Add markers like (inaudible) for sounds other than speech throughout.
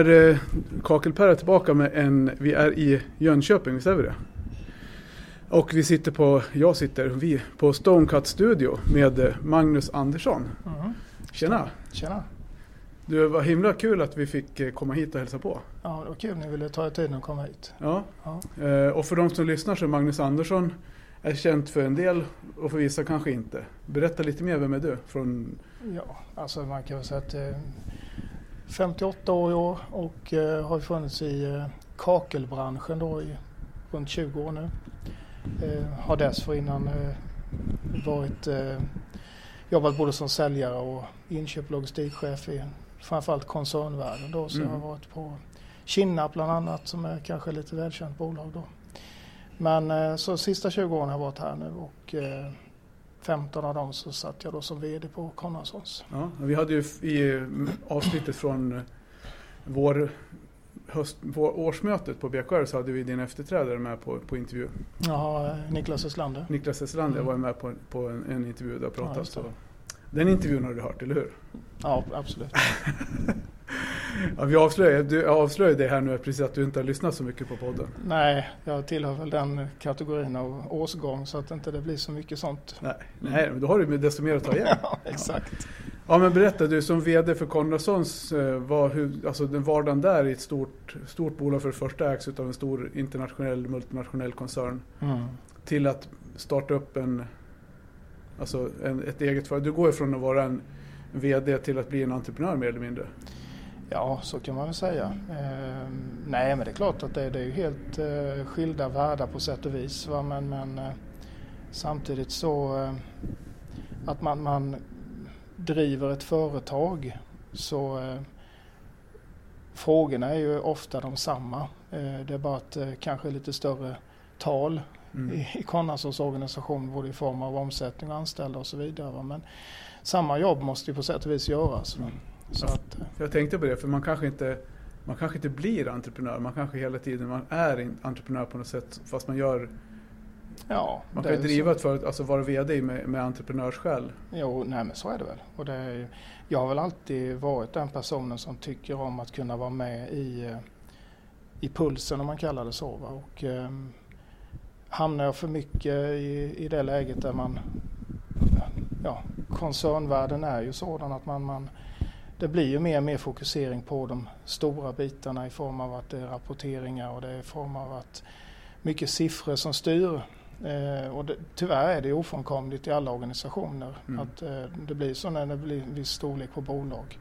Är eh, Kakelperra tillbaka med en, vi är i Jönköping, visst är vi det? Och vi sitter på, jag sitter, vi, på Stonecut Studio med eh, Magnus Andersson. Mm. Tjena! Tjena! Du, var himla kul att vi fick eh, komma hit och hälsa på. Ja, det var kul ni ville ta er tiden att komma hit. Ja. Ja. Och för de som lyssnar så är Magnus Andersson är känt för en del och för vissa kanske inte. Berätta lite mer, vem är du? Från, Ja, alltså man kan väl säga att 58 år i år och eh, har funnits i eh, kakelbranschen då i runt 20 år nu. Eh, har dessförinnan varit, jobbat både som säljare och inköp och logistikchef i framförallt koncernvärlden då. Så Mm. jag har varit på Kinnarp bland annat som är kanske lite välkänt bolag då. Men så sista 20 åren har jag varit här nu och 15 av dem så satt jag då som VD på Conradsons. ja, vi hade ju i eh, avsnittet från eh, vår, höst, vår årsmötet på BKR så hade vi din efterträdare med på, på intervju. Ja, eh, Niklas Öslander. Niklas Eslander Mm. var med på, på en, en intervju där jag Ja, pratade. så. Den intervjun har du hört, eller hur? Ja, absolut. (laughs) Ja, vi avslöjar, du avslöjar det här nu precis att du inte har lyssnat så mycket på podden. Nej, jag tillhör väl den kategorin av årsgång så att inte det blir så mycket sånt. Nej, nej men då har du desto mer att ta igen. (laughs) Ja, exakt. Ja men berätta, du som VD för Konradssons, eh, alltså den vardagen där i ett stort, stort bolag för det första ägs av en stor internationell, multinationell koncern Mm. till att starta upp en, alltså en, ett eget företag. Du går ju från att vara en VD till att bli en entreprenör mer eller mindre. Ja, så kan man väl säga. Ehm, nej, men det är klart att det, det är ju helt eh, skilda världar på sätt och vis. Va? Men, men eh, samtidigt så eh, att man, man driver ett företag så eh, frågorna är ju ofta de samma. Eh, det är bara att eh, kanske lite större tal Mm. i, i Conradsons organisation både i form av omsättning och anställda och så vidare. Va? Men samma jobb måste ju på sätt och vis göras. Va? Så att, eh, Jag tänkte på det, för man kanske inte man kanske inte blir entreprenör, man kanske hela tiden man är entreprenör på något sätt fast man gör ja, Man kan ju driva ett företag, alltså vara VD med, med entreprenörsskäl. Jo, nej men så är det väl. Och det är, jag har väl alltid varit den personen som tycker om att kunna vara med i, eh, i pulsen om man kallar det så. Och, eh, hamnar jag för mycket i, i det läget där man... Ja, koncernvärlden är ju sådan att man, man... Det blir ju mer och mer fokusering på de stora bitarna i form av att det är rapporteringar och det är i form av att mycket siffror som styr Eh, och det, tyvärr är det ofrånkomligt i alla organisationer Mm. att eh, det blir så när det blir en viss storlek på bolag.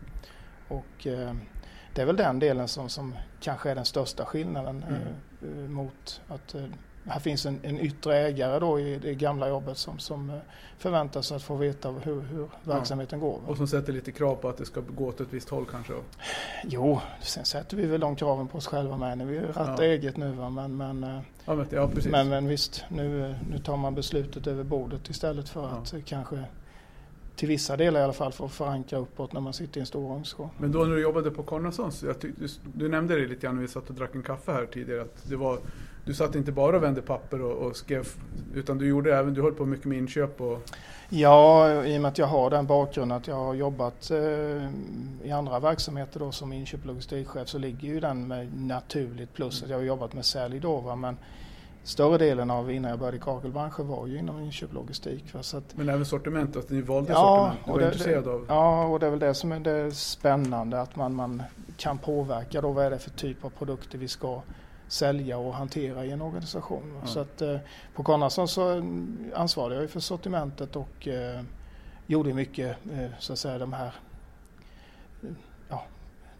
Och eh, det är väl den delen som, som kanske är den största skillnaden Mm. eh, eh, mot att eh, här finns en, en yttre ägare då i det gamla jobbet som, som eh, förväntar sig att få veta hur, hur verksamheten går. va? Och som sätter lite krav på att det ska gå åt ett visst håll kanske. Jo, sen sätter vi väl de kraven på oss själva med när vi rattar Ja. eget nu. Va? Men, men, eh, Ja, men, ja. Men, men visst, nu, nu tar man beslutet över bordet istället för Ja. att eh, kanske till vissa delar i alla fall få förankra uppåt när man sitter i en stor organisation. Men då när du jobbade på tyck, du, du nämnde det lite grann när vi satt och drack en kaffe här tidigare, att det var, du satt inte bara och vände papper och, och skrev, utan du gjorde även, du höll på mycket med inköp och Ja, i och med att jag har den bakgrunden att jag har jobbat eh, i andra verksamheter då som inköp och logistikchef så ligger ju den med naturligt plus att jag har jobbat med sälj då va? men större delen av innan jag började i kakelbranschen var ju inom inköp logistik. Va? Så att, men även sortiment, att ni valde Ja, sortiment. Du var det- intresserad av. Ja, och det är väl det som är det spännande att man, man kan påverka då vad är det för typ av produkter vi ska sälja och hantera i en organisation. Ja. Så att, eh, på Conradsson så mm, ansvarade jag ju för sortimentet och eh, gjorde mycket eh, så att säga de här eh, ja,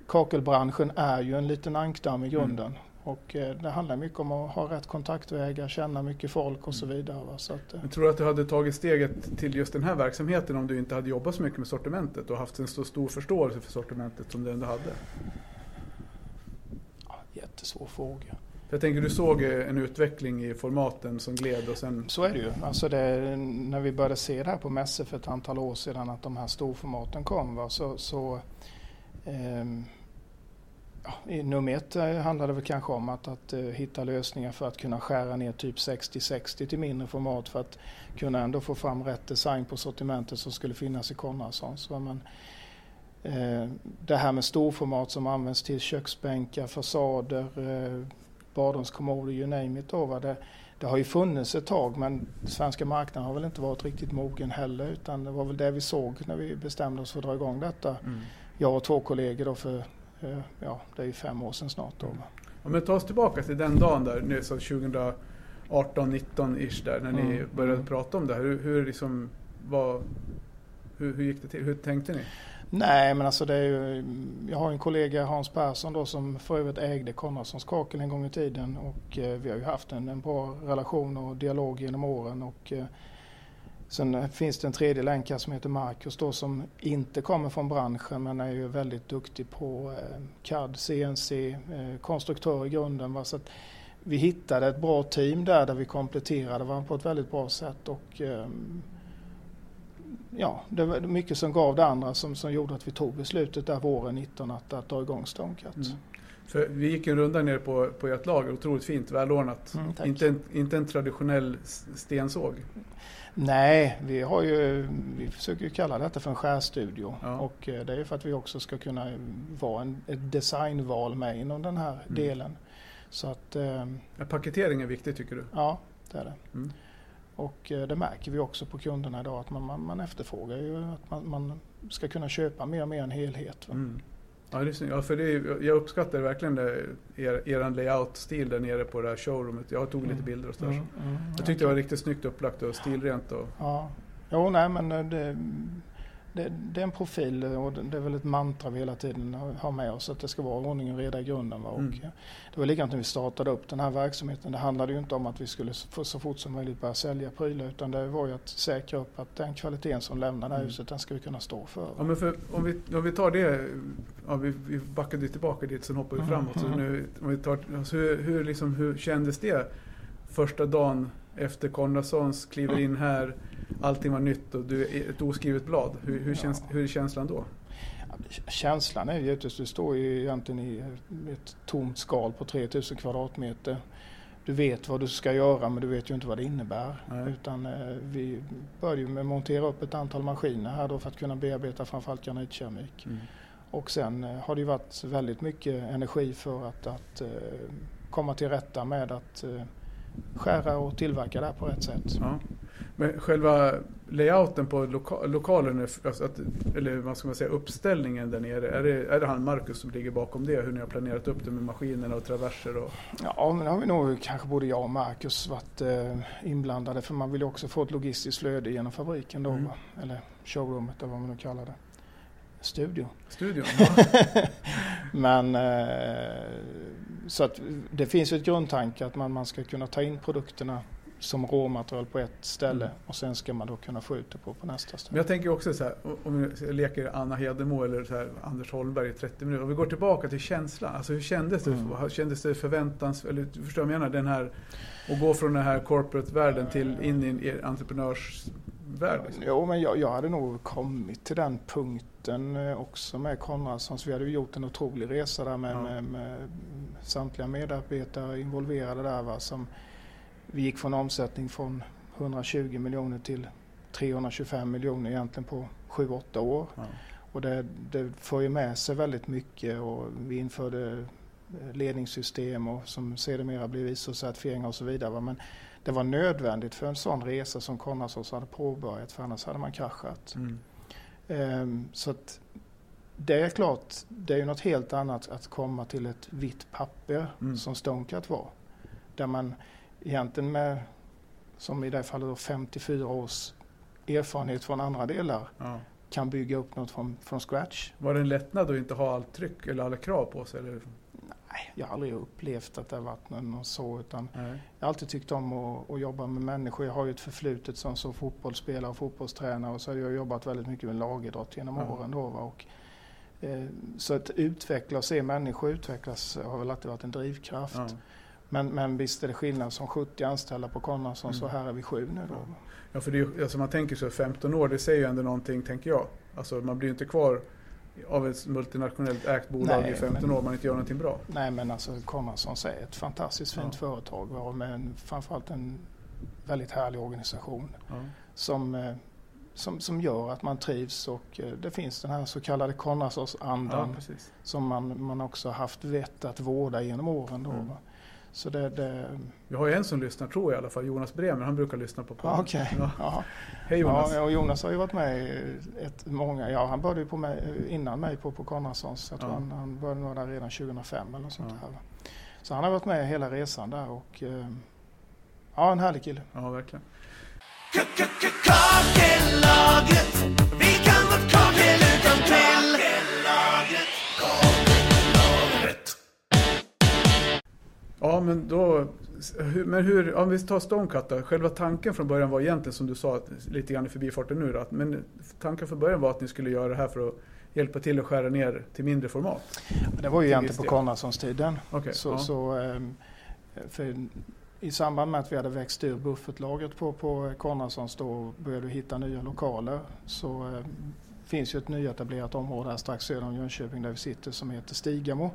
kakelbranschen är ju en liten ankdamm i grunden. Och eh, det handlar mycket om att ha rätt kontaktvägar, känna mycket folk och så vidare. Va? Så att, eh, Men tror du att du hade tagit steget till just den här verksamheten om du inte hade jobbat så mycket med sortimentet och haft en så stor förståelse för sortimentet som du ändå hade? ja, jättesvår fråga. Jag tänker du såg eh, en utveckling i formaten som gled och sen... Så är det ju. Alltså det, när vi började se det här på mässor för ett antal år sedan att de här storformaten kom va, så, så ehm, ja, nummer ett eh, handlade det väl kanske om att, att eh, hitta lösningar för att kunna skära ner typ 60-60 till mindre format för att kunna ändå få fram rätt design på sortimentet som skulle finnas i Konradssons. va. Men Eh, det här med storformat som används till köksbänkar, fasader, eh, badrumskommoder, you name it. Då, va? Det, det har ju funnits ett tag men svenska marknaden har väl inte varit riktigt mogen heller utan det var väl det vi såg när vi bestämde oss för att dra igång detta. Mm. Jag och två kollegor då för, ja det är ju fem år sedan snart. Då. Mm. Ja, men ta oss tillbaka till den dagen där, nu, så 2018, 19 ish där när mm. ni började prata om det här. Hur, hur, liksom, vad, hur, hur gick det till? Hur tänkte ni? Nej, men alltså det är ju, jag har en kollega Hans Persson då som för övrigt ägde Konradssons kakel en gång i tiden och eh, vi har ju haft en, en bra relation och dialog genom åren. Och, eh, sen eh, finns det en tredje länk här som heter Marcus då som inte kommer från branschen men är ju väldigt duktig på eh, CAD, CNC, eh, konstruktör i grunden. Va? Så att vi hittade ett bra team där, där vi kompletterade varandra på ett väldigt bra sätt. Och, eh, ja, det var mycket som gav det andra som, som gjorde att vi tog beslutet där våren 19 att, att dra igång Stonecat. Mm. För vi gick en runda ner på, på ert lager, otroligt fint, välordnat. Mm, inte, en, inte en traditionell stensåg. Nej, vi, har ju, vi försöker ju kalla detta för en skärstudio. Ja. Och eh, det är för att vi också ska kunna vara en, ett designval med inom den här mm. delen. Så att, eh, ja, paketering är viktigt tycker du? Ja, det är det. Mm. Och eh, det märker vi också på kunderna idag att man, man, man efterfrågar ju att man, man, ska kunna köpa mer och mer en helhet. Mm. Ja, det, ja, för det, jag uppskattar verkligen det, er, er layout-stil där nere på det här showroomet. Jag tog mm. lite bilder och sådär. Mm, mm, jag tyckte det var riktigt snyggt upplagt och stilrent. Och... Ja, jo, nej men eh, det, det, det, är en profil och det är väl ett mantra vi hela tiden har med oss att det ska vara ordning och reda i grunden. Va? Mm. Och det var likadant när vi startade upp den här verksamheten. Det handlade ju inte om att vi skulle så fort som möjligt börja sälja prylar utan det var ju att säkra upp att den kvaliteten som lämnar det här mm. huset den ska vi kunna stå för. Ja, men för om, vi, om vi tar det, ja, vi, vi backade tillbaka dit sen hoppar vi framåt. Mm. Så nu, vi tar, alltså hur, hur, liksom, hur kändes det första dagen efter Konradssons kliver in här allting var nytt och du är ett oskrivet blad. Hur, hur, känns, hur är känslan då? Känslan är ju att du står ju egentligen i ett tomt skal på 3000 kvadratmeter. Du vet vad du ska göra men du vet ju inte vad det innebär. Nej. Utan eh, vi började med att montera upp ett antal maskiner här då för att kunna bearbeta framförallt granitkeramik. Mm. Och sen eh, har det ju varit väldigt mycket energi för att, att eh, komma till rätta med att skära och tillverka det här på rätt sätt. Ja. Men själva layouten på loka lokalen, alltså att, eller vad ska man säga, uppställningen där nere. Är det, är det han Marcus som ligger bakom det? Hur ni har planerat upp det med maskinerna och traverser? Och... Ja, men det har vi nog kanske både jag och Marcus varit eh, inblandade. För man vill ju också få ett logistiskt flöde genom fabriken då. Mm. Eller showroomet eller vad man nu kallar det. Studio. Studion, (laughs) ja. Men eh, så att det finns ju ett grundtanke att man, man ska kunna ta in produkterna som råmaterial på ett ställe mm. och sen ska man då kunna få ut det på, på nästa ställe. Men jag tänker också så här, om vi leker Anna Hedemo eller så här, Anders Holmberg i 30 minuter. Om vi går tillbaka till känslan. Alltså hur kändes det? Mm. Kändes det förväntans... Eller förstår jag menar? Den här, att gå från den här corporate-världen till in i en entreprenörsvärld. Liksom. Jo, men jag, jag hade nog kommit till den punkten eh, också med Konradssons. Vi hade ju gjort en otrolig resa där med, ja. med, med samtliga medarbetare involverade där. Va, som, vi gick från omsättning från 120 miljoner till 325 miljoner egentligen på 7-8 år. Ja. Och det, det får ju med sig väldigt mycket och vi införde eh, ledningssystem och som sedermera blev ISO-certifieringar och så vidare. Men det var nödvändigt för en sån resa som Konradsson hade påbörjat för annars hade man kraschat. Mm. Um, så att det är klart, det är ju något helt annat att komma till ett vitt papper mm. som Stonecut var. Där man egentligen med, som i det fallet då 54 års erfarenhet från andra delar, ja. kan bygga upp något från, från scratch. Var det en lättnad att inte ha allt tryck eller alla krav på sig? Eller? Nej, jag har aldrig upplevt att det har varit något så. Utan jag har alltid tyckt om att, att, jobba med människor. Jag har ju ett förflutet som, som fotbollsspelare och fotbollstränare och så har jag jobbat väldigt mycket med lagidrott genom ja. åren. Då, och, eh, så att utveckla och se människor utvecklas har väl alltid varit en drivkraft. Ja. Men, men visst är det skillnad som 70 anställda på Konradsson mm. så här är vi sju nu då. Ja, för det, alltså man tänker så 15 år, det säger ju ändå någonting tänker jag. Alltså man blir ju inte kvar av ett multinationellt ägt bolag nej, i 15 men, år man inte gör någonting bra. Nej men alltså Konradssons är ett fantastiskt fint ja. företag med en, framförallt en väldigt härlig organisation. Ja. Som, eh, som, som gör att man trivs och eh, det finns den här så kallade Konradsås-andan Ja, som man, man också haft vett att vårda genom åren. Då, Mm. Så det, det Vi har ju en som lyssnar, tror jag i alla fall, Jonas Bremer. Han brukar lyssna på podden. ja, okej. Ja. Ja. Hej Jonas. Ja, och Jonas har ju varit med i ett, många, ja han började ju på mig, innan mig på, på Konradssons. Jag tror Ja. han, han började nog där redan 2005 eller något sånt Ja. här. va. Så han har varit med hela resan där och eh, ja en härlig kille. Ja, verkligen. Ja, men då... Men hur, om vi tar Stonecut då. Själva tanken från början var egentligen som du sa lite grann i förbifarten nu då, att- Men tanken från början var att ni skulle göra det här för att hjälpa till att skära ner till mindre format. Det var ju egentligen på. Konradssons-tiden. Okej, Så, ja. så, ehm, I samband med att vi hade växt ur buffertlagret på, på Konradssons då och började vi hitta nya lokaler så ehm, finns ju ett nyetablerat område här strax söder om Jönköping där vi sitter som heter Stigamo.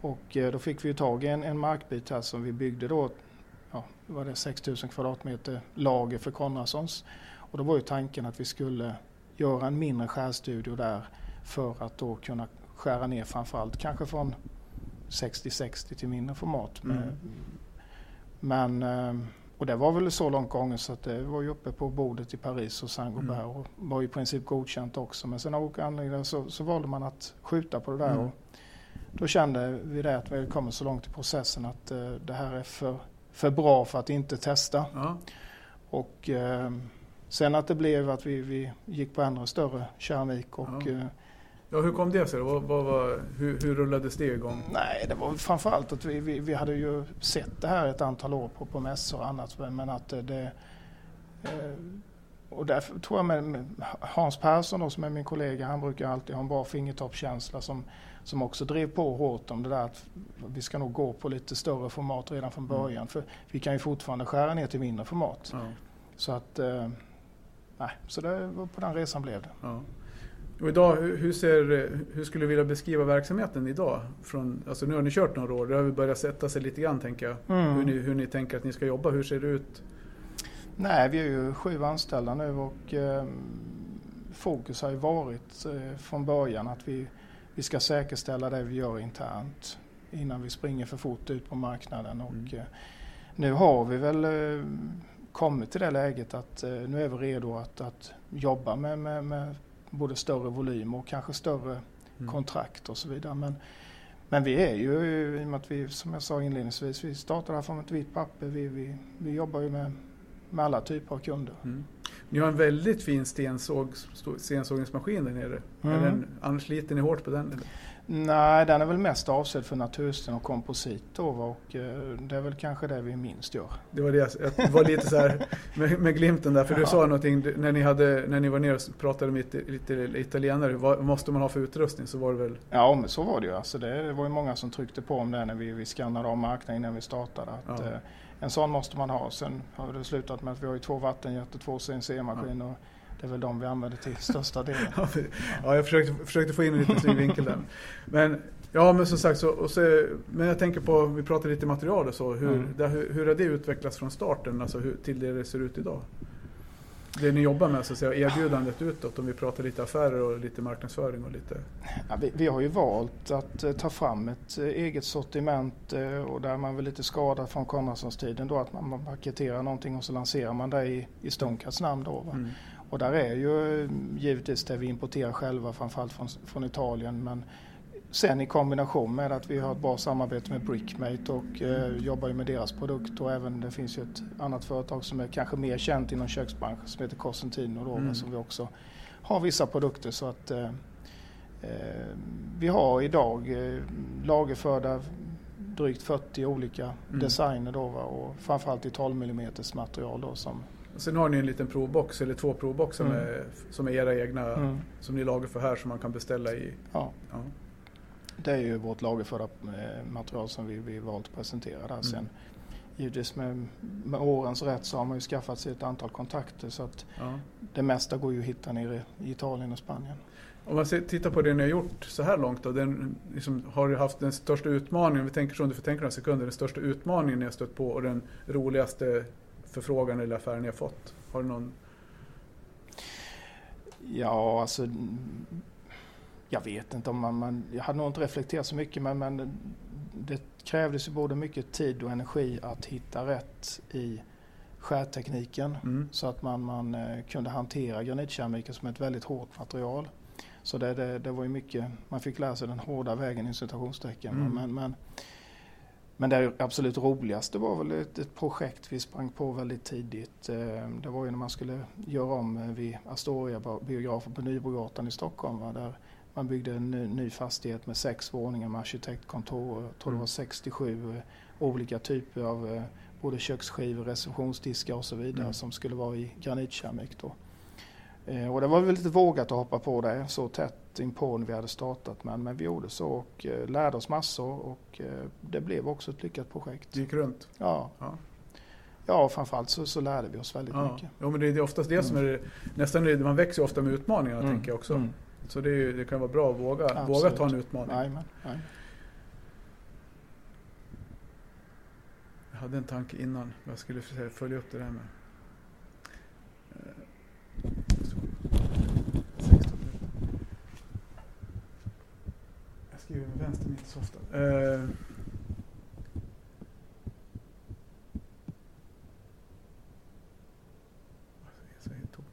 Och eh, då fick vi tag i en, en markbit här som vi byggde då, ja, var det 6000 kvadratmeter lager för Konradssons. Och då var ju tanken att vi skulle göra en mindre skärstudio där för att då kunna skära ner framförallt kanske från 60-60 till mindre format. Mm. Men, eh, och det var väl så långt gången så att det var ju uppe på bordet i Paris och Saint-Gobain Mm. och var i princip godkänt också. Men sen olika anledningar så, så valde man att skjuta på det där. Mm. Och då kände vi det att vi hade kommit så långt i processen att eh, det här är för, för bra för att inte testa. Ja, Och eh, sen att det blev att vi, vi gick på ännu större keramik och Ja. eh, ja, hur kom det sig? Vad, vad, var- hur, hur rullades det igång? Nej, det var framförallt att vi, vi, vi hade ju sett det här ett antal år på, på mässor och annat. Men att det... det eh, och därför tror jag med, Hans Persson då, som är min kollega, han brukar alltid ha en bra fingertoppskänsla som, som också drev på hårt om det där att vi ska nog gå på lite större format redan från Mm. början. För vi kan ju fortfarande skära ner till mindre format. Ja, Så att... Eh, nej, så det var på den resan blev det. ja. Och idag, hur, ser, hur skulle du vilja beskriva verksamheten idag? Från, alltså nu har ni kört några år, det har börjat sätta sig lite grann tänker jag. Mm. Hur, ni, hur ni tänker att ni ska jobba, hur ser det ut? Nej, vi är ju sju anställda nu och eh, fokus har ju varit eh, från början att vi, vi ska säkerställa det vi gör internt innan vi springer för fort ut på marknaden. Och, Mm. eh, nu har vi väl eh, kommit till det läget att eh, nu är vi redo att, att jobba med, med, med både större volym och kanske större Mm. kontrakt och så vidare. Men, men vi är ju, i och med att vi, som jag sa inledningsvis, vi startar här från ett vitt papper. Vi, vi, vi jobbar ju med, med alla typer av kunder. Mm. Ni har en väldigt fin stensåg, stensågningsmaskin där nere. Mm. Är den, annars sliter ni hårt på den? Eller? Nej, den är väl mest avsedd för natursten och komposit och eh, det är väl kanske det vi minst gör. Det var, det, jag- jag var lite så här med, med glimten där, för du Ja. sa någonting när ni, hade, när ni var nere och pratade med lite, lite italienare. Vad måste man ha för utrustning? Så var det väl... Ja, men så var det ju. Alltså det, det var ju många som tryckte på om det när vi, vi skannade av marknaden innan vi startade. Att, Ja. En sån måste man ha. Sen har det slutat med att vi har ju två vattenjet och två CNC-maskiner. och Det är väl de vi använder till största delen. (laughs) Ja, ja, jag försökte, försökte få in en liten snygg vinkel där. Men, ja, men som sagt, så, och så, men jag tänker på, vi pratade lite material och så. Hur, Mm. det, hur, hur har det utvecklats från starten alltså hur, till det det ser ut idag? Det ni jobbar med, så att säga, erbjudandet utåt, om vi pratar lite affärer och lite marknadsföring och lite... Ja, vi, vi har ju valt att eh, ta fram ett eh, eget sortiment eh, och där man väl lite skadad från Konradssons-tiden då att man, man paketerar någonting och så lanserar man det i, i Stonecats namn då. Mm. Och där är ju givetvis det vi importerar själva framförallt från, från Italien men sen i kombination med att vi har ett bra samarbete med Brickmate och eh, jobbar med deras produkt och även det finns ju ett annat företag som är kanske mer känt inom köksbranschen som heter Cosentino då, Mm. som vi också har vissa produkter så att eh, eh, vi har idag eh, lagerförda drygt 40 olika Mm. designer då va, och framförallt i 12 mm material då som Sen har ni en liten provbox, eller två provboxar Mm. som är era egna, mm, som ni lagar för här som man kan beställa i. ja, Ja. Det är ju vårt lagerförda eh, material som vi, vi valt att presentera där. Mm. Sen givetvis med, med årens rätt så har man ju skaffat sig ett antal kontakter så att Ja. det mesta går ju att hitta nere i Italien och Spanien. Om man ser- tittar på det ni har gjort så här långt då, den, liksom, har du haft den största utmaningen, vi tänker så om du får tänka några sekunder, den största utmaningen ni har stött på och den roligaste förfrågan eller affären ni har fått? Har du någon? Ja, alltså jag vet inte om man, man jag hade nog inte reflekterat så mycket men, men det krävdes ju både mycket tid och energi att hitta rätt i skärtekniken Mm. så att man, man eh, kunde hantera granitkeramiken som ett väldigt hårt material. Så det, det, det var ju mycket, man fick lära sig den hårda vägen i citationstecken. Mm. Men, men, men det absolut roligaste var väl ett, ett projekt vi sprang på väldigt tidigt. Eh, Det var ju när man skulle göra om eh, vid Astoria biografen på Nybrogatan i Stockholm. Va, där man byggde en ny, ny fastighet med sex våningar med arkitektkontor. Jag tror det Mm. var 67 eh, olika typer av eh, både köksskivor, receptionsdiskar och så vidare Mm. som skulle vara i granitkeramik. Då. Eh, Och det var väl lite vågat att hoppa på det så tätt inpå när vi hade startat men, men vi gjorde så och eh, lärde oss massor och eh, det blev också ett lyckat projekt. Det gick runt. Ja, Ja. ja framförallt så, så lärde vi oss väldigt Ja. mycket. Jo, men det är oftast det som är det, nästan det, man växer ofta med utmaningarna Mm. tänker jag också. Så det, ju- det kan vara bra att våga, Absolut. våga ta en utmaning. Jajamän, jajamän. Jag hade en tanke innan vad jag skulle följa upp det där med. Eh, så. 16. Jag skriver med vänster, inte så ofta. Eh, så helt tom.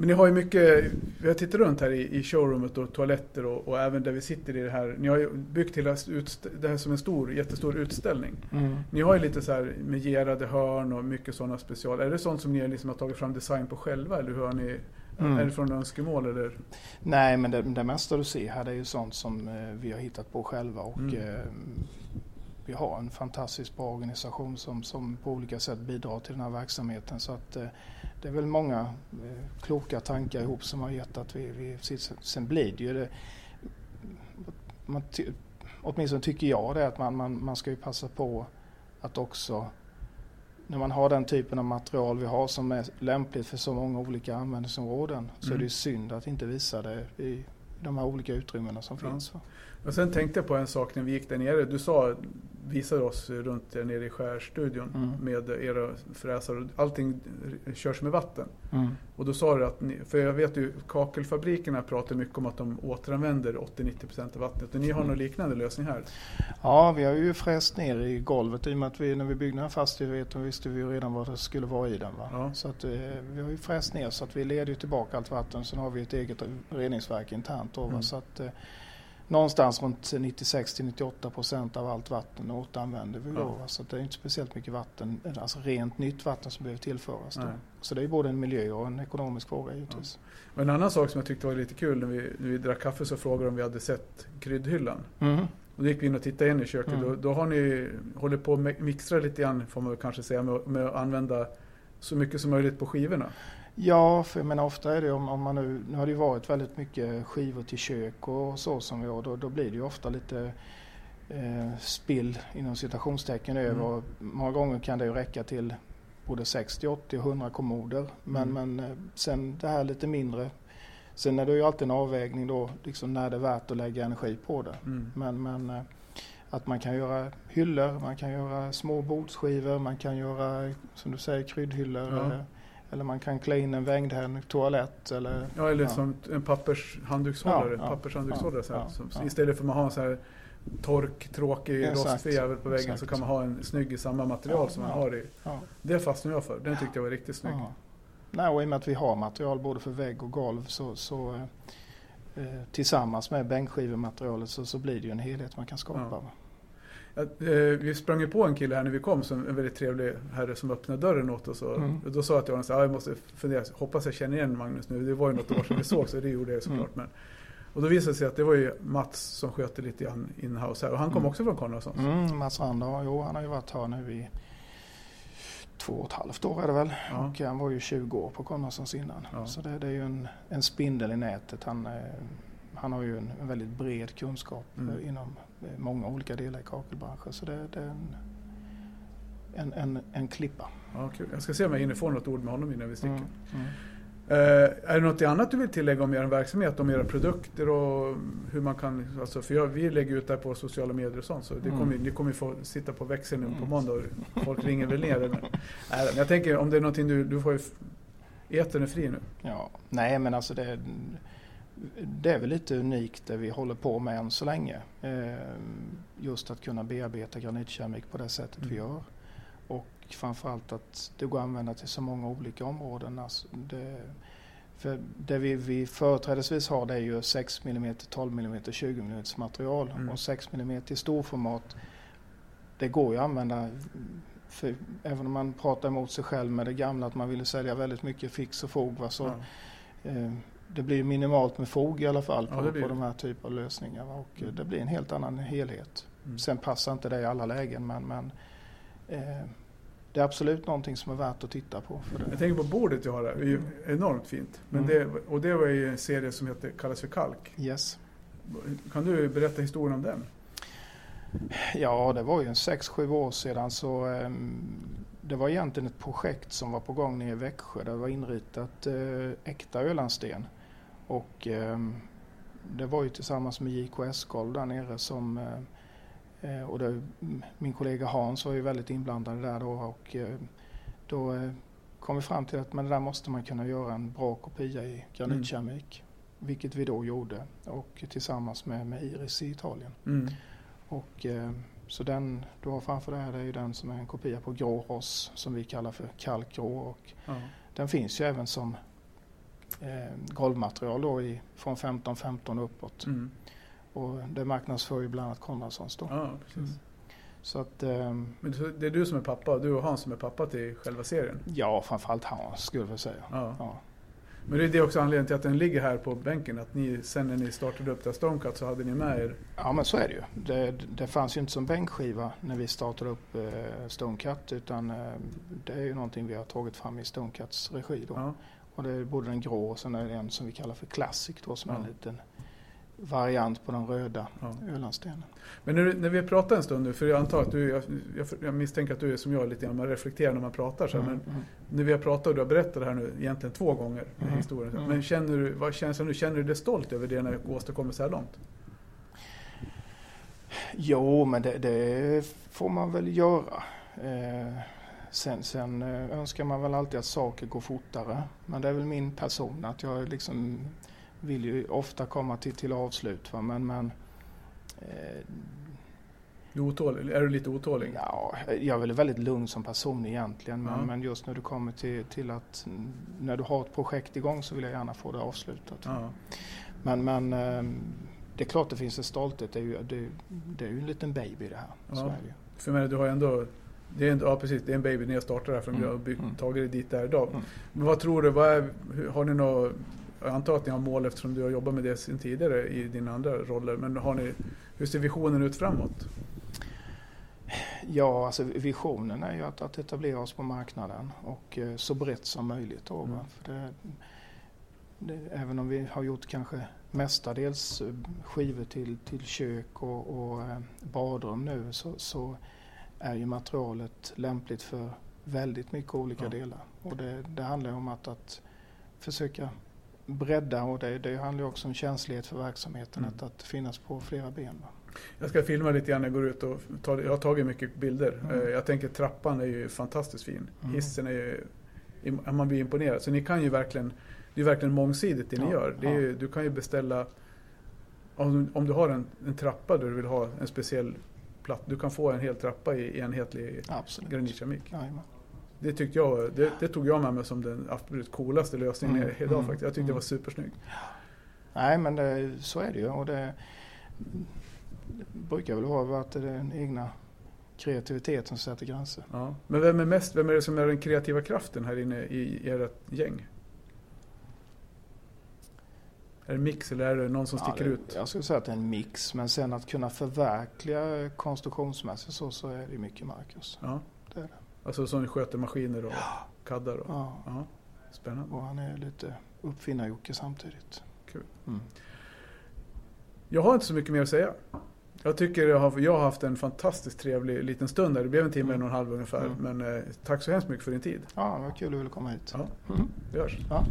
Men ni har ju mycket, vi har tittat runt här i, i showroomet och toaletter och, och även där vi sitter i det här. Ni har ju byggt hela det här som en stor, jättestor utställning. Mm. Ni har ju lite så här med gerade hörn och mycket sådana special. Är det sånt som ni liksom har tagit fram design på själva eller hur har ni? Mm. Är det från önskemål eller? Nej, men det, det mesta du ser här det är ju sånt som eh, vi har hittat på själva och Mm. eh, vi har en fantastiskt bra organisation som, som på olika sätt bidrar till den här verksamheten. Så att eh, det är väl många eh, kloka tankar ihop som har gett att vi, vi sen- blir det ju det, man, ty, åtminstone tycker jag det att man, man, man ska ju passa på att också när man har den typen av material vi har som är lämpligt för så många olika användningsområden så är Mm. det ju synd att inte visa det i de här olika utrymmena som Ja. finns. va. Och sen tänkte jag på en sak när vi gick där nere. Du sa, visade oss runt där nere i skärstudion Mm. med era fräsar. Allting körs med vatten. Mm. Och då sa du att, ni, för jag vet ju kakelfabrikerna pratar mycket om att de återanvänder 80-90% av vattnet. Och ni har Mm. någon liknande lösning här? Ja, vi har ju fräst ner i golvet i och med att vi när vi byggde den här fastigheten visste vi ju redan vad det skulle vara i den. Va? Ja. Så att, eh, vi har ju fräst ner så att vi leder ju tillbaka allt vatten. Sen har vi ett eget reningsverk internt. Då? Mm. Så att, eh, någonstans runt 96-98 procent av allt vatten återanvänder vi då. Ja. Så det är inte speciellt mycket vatten, alltså rent nytt vatten som behöver tillföras. Då. Så det är både en miljö och en ekonomisk fråga givetvis. Och en annan sak som jag tyckte var lite kul när vi, när vi drack kaffe så frågade de om vi hade sett kryddhyllan. Mm. Och då gick vi in och tittade in i köket. Mm. Då, då har ni hållit på att mixtra lite grann får man kanske säga med, med att använda så mycket som möjligt på skivorna. Ja, för jag menar ofta är det om, om man nu, nu har det ju varit väldigt mycket skivor till kök och så som vi har, då, då blir det ju ofta lite eh, spill inom citationstecken Mm. över. Många gånger kan det ju räcka till både 60, 80 och 100 kommoder. Men, Mm. men eh, sen det här lite mindre. Sen är det ju alltid en avvägning då, liksom när det är värt att lägga energi på det. Mm. Men, men eh, att man kan göra hyllor, man kan göra små bordsskivor, man kan göra som du säger kryddhyllor. Ja. Eller man kan klä in en vängdhäng toalett eller Ja, eller Ja. som en pappershanddukshållare. Ja, ja, pappershanddukshållare så här. Som-. Istället för att man har en så här tork, tråkig, Exakt. rostfri jävel på väggen Exakt. så kan man ha en snygg i samma material som man har i. Det fastnade jag för. Den tyckte jag var riktigt snygg. Nej, och i och med att vi har material både för vägg och golv så, så eh, tillsammans med bänkskivematerialet så, så blir det ju en helhet man kan skapa. Att, eh, vi sprang ju på en kille här när vi kom, som en väldigt trevlig herre som öppnade dörren åt oss. Och, Mm. och då sa jag till honom att jag måste fundera, hoppas jag känner igen Magnus nu. Det var ju något år sedan vi såg så det gjorde jag såklart. Men, och då visade det sig att det var ju Mats som skötte lite grann in-house här. Och han kom Mm. också från Konradssons. Mm, Mats Randar, jo han har ju varit här nu i två och ett halvt år är det väl. Ja. Och han var ju 20 år på Konradssons innan. Ja. Så det, det är ju en, en spindel i nätet. Han, eh, han har ju en, en väldigt bred kunskap Mm. eh, inom många olika delar i kakelbranschen. Så det, det är en, en, en, en klippa. Ja, kul. Jag ska se om jag hinner få något ord med honom innan vi sticker. Mm, mm. Eh, är det något annat du vill tillägga om er verksamhet, om era produkter och hur man kan, alltså för jag, vi lägger ut det här på sociala medier och sånt så det Mm. kommer, ni kommer få sitta på växeln nu på Mm. måndag och folk ringer väl ner. Men, nej, men jag tänker om det är någonting du, du får ju Etern är fri nu. Ja, nej men alltså det, det är väl lite unikt det vi håller på med än så länge. Eh, just att kunna bearbeta granitkeramik på det sättet vi Mm. gör. Och framförallt att det går att använda till så många olika områden. Alltså det, för det vi, vi företrädesvis har det är ju 6 mm, 12 mm, 20 mm material. Mm. Och 6 mm i storformat det går ju att använda för även om man pratar emot sig själv med det gamla att man ville sälja väldigt mycket fix och fog va, så Ja. Eh, Det blir minimalt med fog i alla fall Ja, på, blir på de här typen av lösningar. Och eh, Mm. det blir en helt annan helhet. Mm. Sen passar inte det i alla lägen men, men eh, det är absolut någonting som är värt att titta på. Jag tänker på bordet jag har här, det är ju enormt fint. Men Mm. det, och det var ju en serie som heter, kallas för Kalk. Yes. Kan du berätta historien om den? Ja, det var ju en 6-7 år sedan så ehm, det var egentligen ett projekt som var på gång nere i Växjö. Det var inritat eh, äkta Ölandsten. Och ehm, det var ju tillsammans med JKS Golv där nere som eh, eh, och det, min kollega Hans var ju väldigt inblandad där då och eh, då eh, kom vi fram till att men där måste man kunna göra en bra kopia i granitkeramik. Vilket vi då gjorde och tillsammans med, med Iris i Italien. Mm. Och, eh, så den du har framför dig här det är ju den som är en kopia på grå ross som vi kallar för kalkgrå. Och Ja. den finns ju även som eh, golvmaterial då i, från 15-15 uppåt. Mm. Och det marknadsför ju bland annat Konradssons då. ja. Mm. Så att ehm, Men det är du som är pappa, du och Hans som är pappa till själva serien? ja, framförallt Hans skulle jag säga. Ja. Ja. Men det är också anledningen till att den ligger här på bänken. Att ni, sen när ni startade upp det Stormcut så hade ni med er... ja, men så är det ju. Det, det fanns ju inte som bänkskiva när vi startade upp eh, Stonecut utan eh, det är ju någonting vi har tagit fram i Stonecuts regi då. Ja. Och det är både den grå och sen är det en som vi kallar för Classic då som är en Ja. liten variant på den röda Ja. Ölandsstenen. Men när, när vi pratar en stund nu, för jag antar att du, jag, jag, jag misstänker att du är som jag lite grann, man reflekterar när man pratar så Mm, men mm. när vi har pratat och du har berättat det här nu egentligen två gånger, Mm, historien. mm. Men känner du, vad känns det nu? Känner du dig stolt över det när du åstadkommer så här långt? Jo, men det, det får man väl göra. Eh, sen sen eh, önskar man väl alltid att saker går fortare. Men det är väl min person att jag liksom vill ju ofta komma till, till avslut. Va? Men, men eh, Du är, otålig, är du lite otålig? ja, jag är väl väldigt lugn som person egentligen. Men, Ja. men just när du kommer till, till att mm, när du har ett projekt igång så vill jag gärna få det avslutat. Ja. Men, men ehm, det är klart det finns en stolthet. Det är ju, det, det är ju en liten baby det här. Så Ja. är det ju. För mig, du har ändå... Det är en, ja precis, det är en baby när jag startar här från Mm, mm. och byggt, mm. tagit det dit där idag. Mm. Men vad tror du, vad är, hur- har ni något... Jag antar att ni har mål eftersom du har jobbat med det sen tidigare i dina andra roller. Men har ni, hur ser visionen ut framåt? Ja, alltså visionen är ju att, att etablera oss på marknaden och eh, så brett som möjligt. Då? Mm. För det, det, även om vi har gjort kanske mestadels eh, skivor till, till kök och, och eh, badrum nu så, så är ju materialet lämpligt för väldigt mycket olika Ja. delar. Och det, det handlar om att, att försöka bredda och det, det handlar också om känslighet för verksamheten, Mm. att, att finnas på flera ben. Jag ska filma lite grann när jag går ut och ta, jag har tagit mycket bilder. Mm. Eh, Jag tänker trappan är ju fantastiskt fin. Mm. Hissen är ju, man blir imponerad. Så ni kan ju verkligen, det är verkligen mångsidigt det ni Ja, gör. Det ju, du kan ju beställa, om, om du har en, en trappa där du vill ha en speciell platt, du kan få en hel trappa i enhetlig Absolut. granitkeramik. Jajamän. Det tyckte jag, det, det tog jag med mig som den absolut coolaste lösningen Mm, idag mm, faktiskt. Jag tyckte mm. det var supersnyggt. Nej, men det, så är det ju. Och det, det brukar väl vara att det är den egna kreativiteten som sätter gränser. Ja. Men vem är mest, vem är det som är den kreativa kraften här inne i ert gäng? Är det mix eller är det någon som Ja, sticker det, ut? Jag skulle säga att det är en mix, men sen att kunna förverkliga konstruktionsmässigt så, så är det mycket Marcus. Ja. Det är det. Alltså som sköter maskiner och kaddar och... Ja. Ja. Spännande. Och han är lite uppfinnar-Jocke samtidigt. Kul. Mm. Jag har inte så mycket mer att säga. Jag tycker jag har, jag har haft en fantastiskt trevlig liten stund här. Det blev en timme Mm. och en halv ungefär. Mm. Men eh, tack så hemskt mycket för din tid. Ja, det var kul att du ville komma hit. Ja. Mm. Vi hörs. Ja.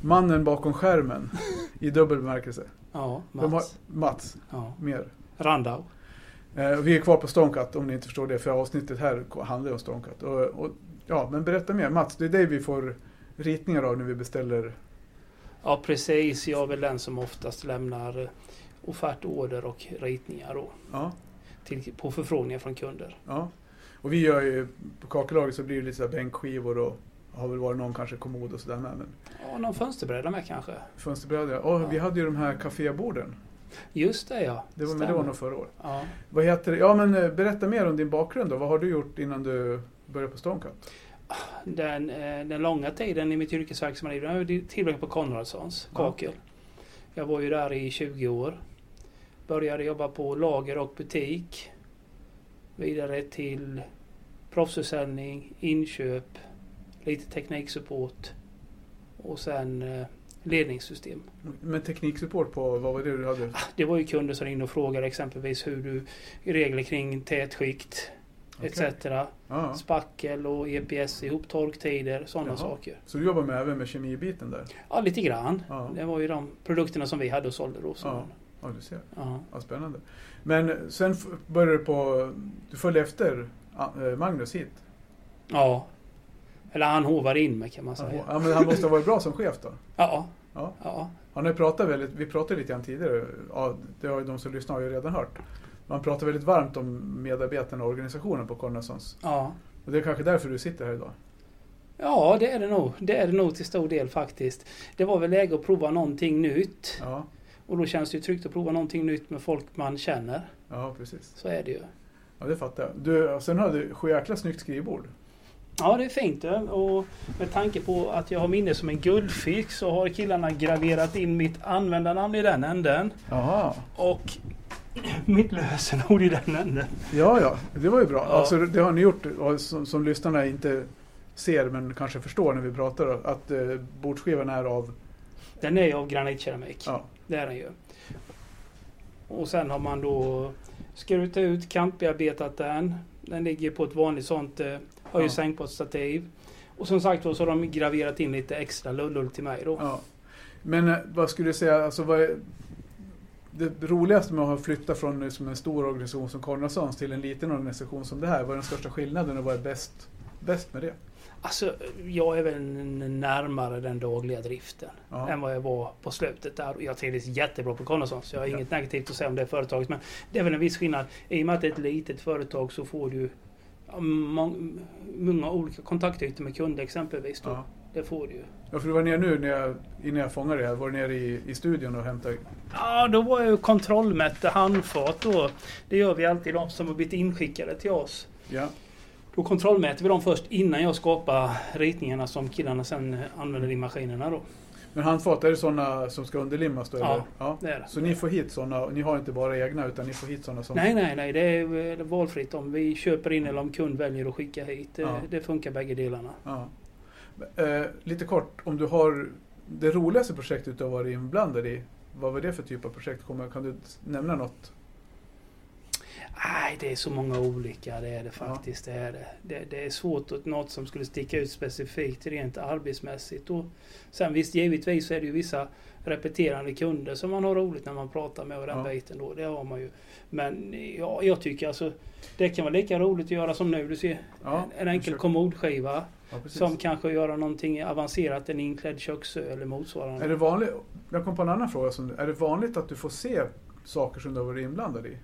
Mannen bakom skärmen. I dubbel bemärkelse. Ja. De har, Mats. Mats, Ja. mer. Randau. Eh, vi är kvar på Stonecut om ni inte förstår det, för avsnittet här handlar ju om Stonecut. Och, och, ja, men berätta mer. Mats, det är dig vi får ritningar av när vi beställer. Ja precis, jag är väl den som oftast lämnar eh, offertorder och ritningar då, Ja, till, på förfrågningar från kunder. ja. Och vi gör ju, på kakelaget så blir det lite så här bänkskivor och har väl varit någon kanske kommod och sådär med. Men Ja, någon fönsterbräda med kanske. fönsterbrädor, och Ja. vi hade ju de här kaféborden. Just det ja. Det var, men det var nog förra året. Ja. Vad heter det? Ja men eh, berätta mer om din bakgrund då. Vad har du gjort innan du började på Stonecut? Den, eh, den långa tiden i mitt yrkesverksamma liv, den har jag tillbringat på Konradssons Ja. kakel. Jag var ju där i 20 år. Började jobba på lager och butik. Vidare till proffsförsäljning, inköp, lite tekniksupport och sen eh, ledningssystem. Med tekniksupport på, vad var det du hade? Det var ju kunder som ringde och frågade exempelvis hur du regler kring tätskikt Okej. etc. Ja. Spackel och EPS ihop, torktider, sådana Jaha. saker. Så du jobbar med, även med kemibiten där? Ja, lite grann. Ja. Det var ju de produkterna som vi hade och sålde då. Så. Ja. Ja, du ser. Ja. Ja, spännande. Men sen började du på, du följde efter eh, Magnus hit? ja. Eller han hovade in mig kan man säga. Ja, men han måste ha varit bra som chef då? Ja. Ja. ja. Han har pratat väldigt, vi pratade lite grann tidigare, ja, det har ju de som lyssnar har ju redan hört. Man pratar väldigt varmt om medarbetarna och organisationen på Cornelsons. Ja. Och det är kanske därför du sitter här idag? Ja, det är det nog. Det är det nog till stor del faktiskt. Det var väl läge att prova någonting nytt. Ja, Och då känns det ju tryggt att prova någonting nytt med folk man känner. ja precis. Så är det ju. Ja, det fattar jag. Du, sen har du sju jäkla snyggt skrivbord. Ja, det är fint. Och med tanke på att jag har minne som en guldfisk så har killarna graverat in mitt användarnamn i den änden. Jaha. Och (clears throat) mitt lösenord i den änden. Ja, ja, det var ju bra. Ja. Alltså, det har ni gjort, som, som lyssnarna inte ser men kanske förstår när vi pratar, att eh, bordsskivan är av... Den är av granitkeramik. Ja, Det är den ju. Och sen har man då skurit ut, kantbearbetat den. Den ligger på ett vanligt sånt eh, höj Ja. och sänkbart-stativ. Och som sagt så har de graverat in lite extra lullull till mig då. ja. Men eh, vad skulle du säga, alltså, vad är, det roligaste med att ha flyttat från liksom, en stor organisation som Cornelsons till en liten organisation som det här, vad är den största skillnaden och vad är bäst, bäst med det? Alltså, jag är väl närmare den dagliga driften Ja. än vad jag var på slutet där. Jag trivdes jättebra på Connoissance, så jag har Ja. inget negativt att säga om det företaget. Men det är väl en viss skillnad. I och med att det är ett litet företag så får du mång- många olika kontaktytor med kunder exempelvis. Ja. Det får du ju. Ja, för du var nere nu när jag, innan jag fångade det här, var du nere i, i studion och hämtade... Ja, då var jag ju kontrollmätte handfat då. Det gör vi alltid de som har blivit inskickade till oss. Ja, Då kontrollmäter vi dem först innan jag skapar ritningarna som killarna sen använder i maskinerna då. men handfat, är det sådana som ska underlimmas då? Ja. Ja. Det är det. Så ni får hit sådana, ni har inte bara egna utan ni får hit sådana som... Nej, nej, nej. Det är eh, valfritt om vi köper in eller om kund väljer att skicka hit. Det, Ja. det funkar bägge delarna. Ja. Eh, lite kort, om du har det roligaste projektet du har varit inblandad i, vad var det för typ av projekt? Kan du nämna något? Nej, det är så många olika. Det är det faktiskt. Det, är det. Det, det är svårt att något som skulle sticka ut specifikt rent arbetsmässigt. Och sen visst, givetvis så är det ju vissa repeterande kunder som man har roligt när man pratar med och den Ja. biten då. Det har man ju. Men ja, jag tycker alltså det kan vara lika roligt att göra som nu. Du ser Ja, en enkel kör. kommodskiva Ja, som kanske göra någonting avancerat, en inklädd köksö eller motsvarande. Är det vanligt, jag kom på en annan fråga. Är det vanligt att du får se saker som du har varit inblandad i?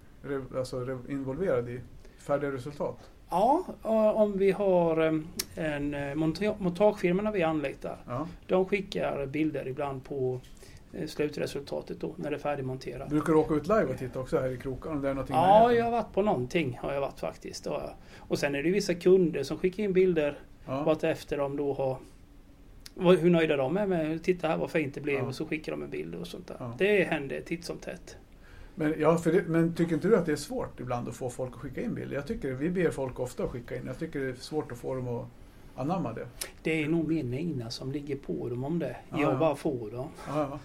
Alltså involverad i färdiga resultat? Ja, och om vi har eh, en eh, monta- montagefirma vi anlitar. Ja. De skickar bilder ibland på eh, slutresultatet då när det är färdigmonterat. Brukar du åka ut live och titta också här i krokarna? Om det är någonting Ja, jag har varit på någonting. Har jag varit faktiskt. Och sen är det vissa kunder som skickar in bilder ja. vart efter de då har hur nöjda de är med Titta här vad fint det blev Ja. och så skickar de en bild och sånt där. Ja. Det händer titt som tätt. Men, ja, för det, men tycker inte du att det är svårt ibland att få folk att skicka in bilder? Jag tycker vi ber folk ofta att skicka in. Jag tycker det är svårt att få dem att anamma det. Det är nog mer Nina som ligger på dem om det. Ja, jag ja. bara får dem. Ja, ja.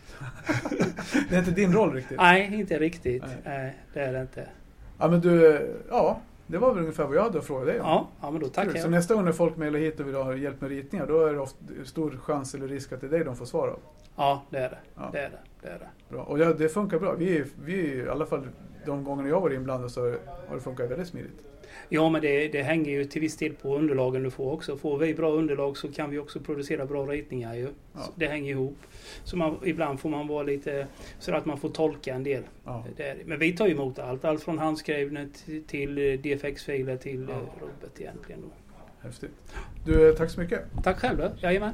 (laughs) det är inte din roll riktigt. Nej, inte riktigt. Nej. Nej, det är det inte. Ja, men du, ja, det var väl ungefär vad jag hade att fråga dig om. Ja, ja men då tackar. Så nästa gång när folk mejlar hit och vill ha hjälp med ritningar, då är det ofta stor chans eller risk att det är dig de får svar av. Ja, det är det. Ja. Det är det. det, är det. Bra. Och ja, det funkar bra. Vi, vi i alla fall de gånger jag varit inblandad så har det funkat väldigt smidigt. Ja, men det, det hänger ju till viss del på underlagen du får också. Får vi bra underlag så kan vi också producera bra ritningar ju. Ja. Det hänger ihop. Så man, ibland får man vara lite så att man får tolka en del. Ja. Det är, det. men vi tar ju emot allt. Allt från handskrivna till, eh, DFX-filer till Ja. ja. rubbet egentligen. Då. Häftigt. Du, tack så mycket. Tack själv då. Jajamän.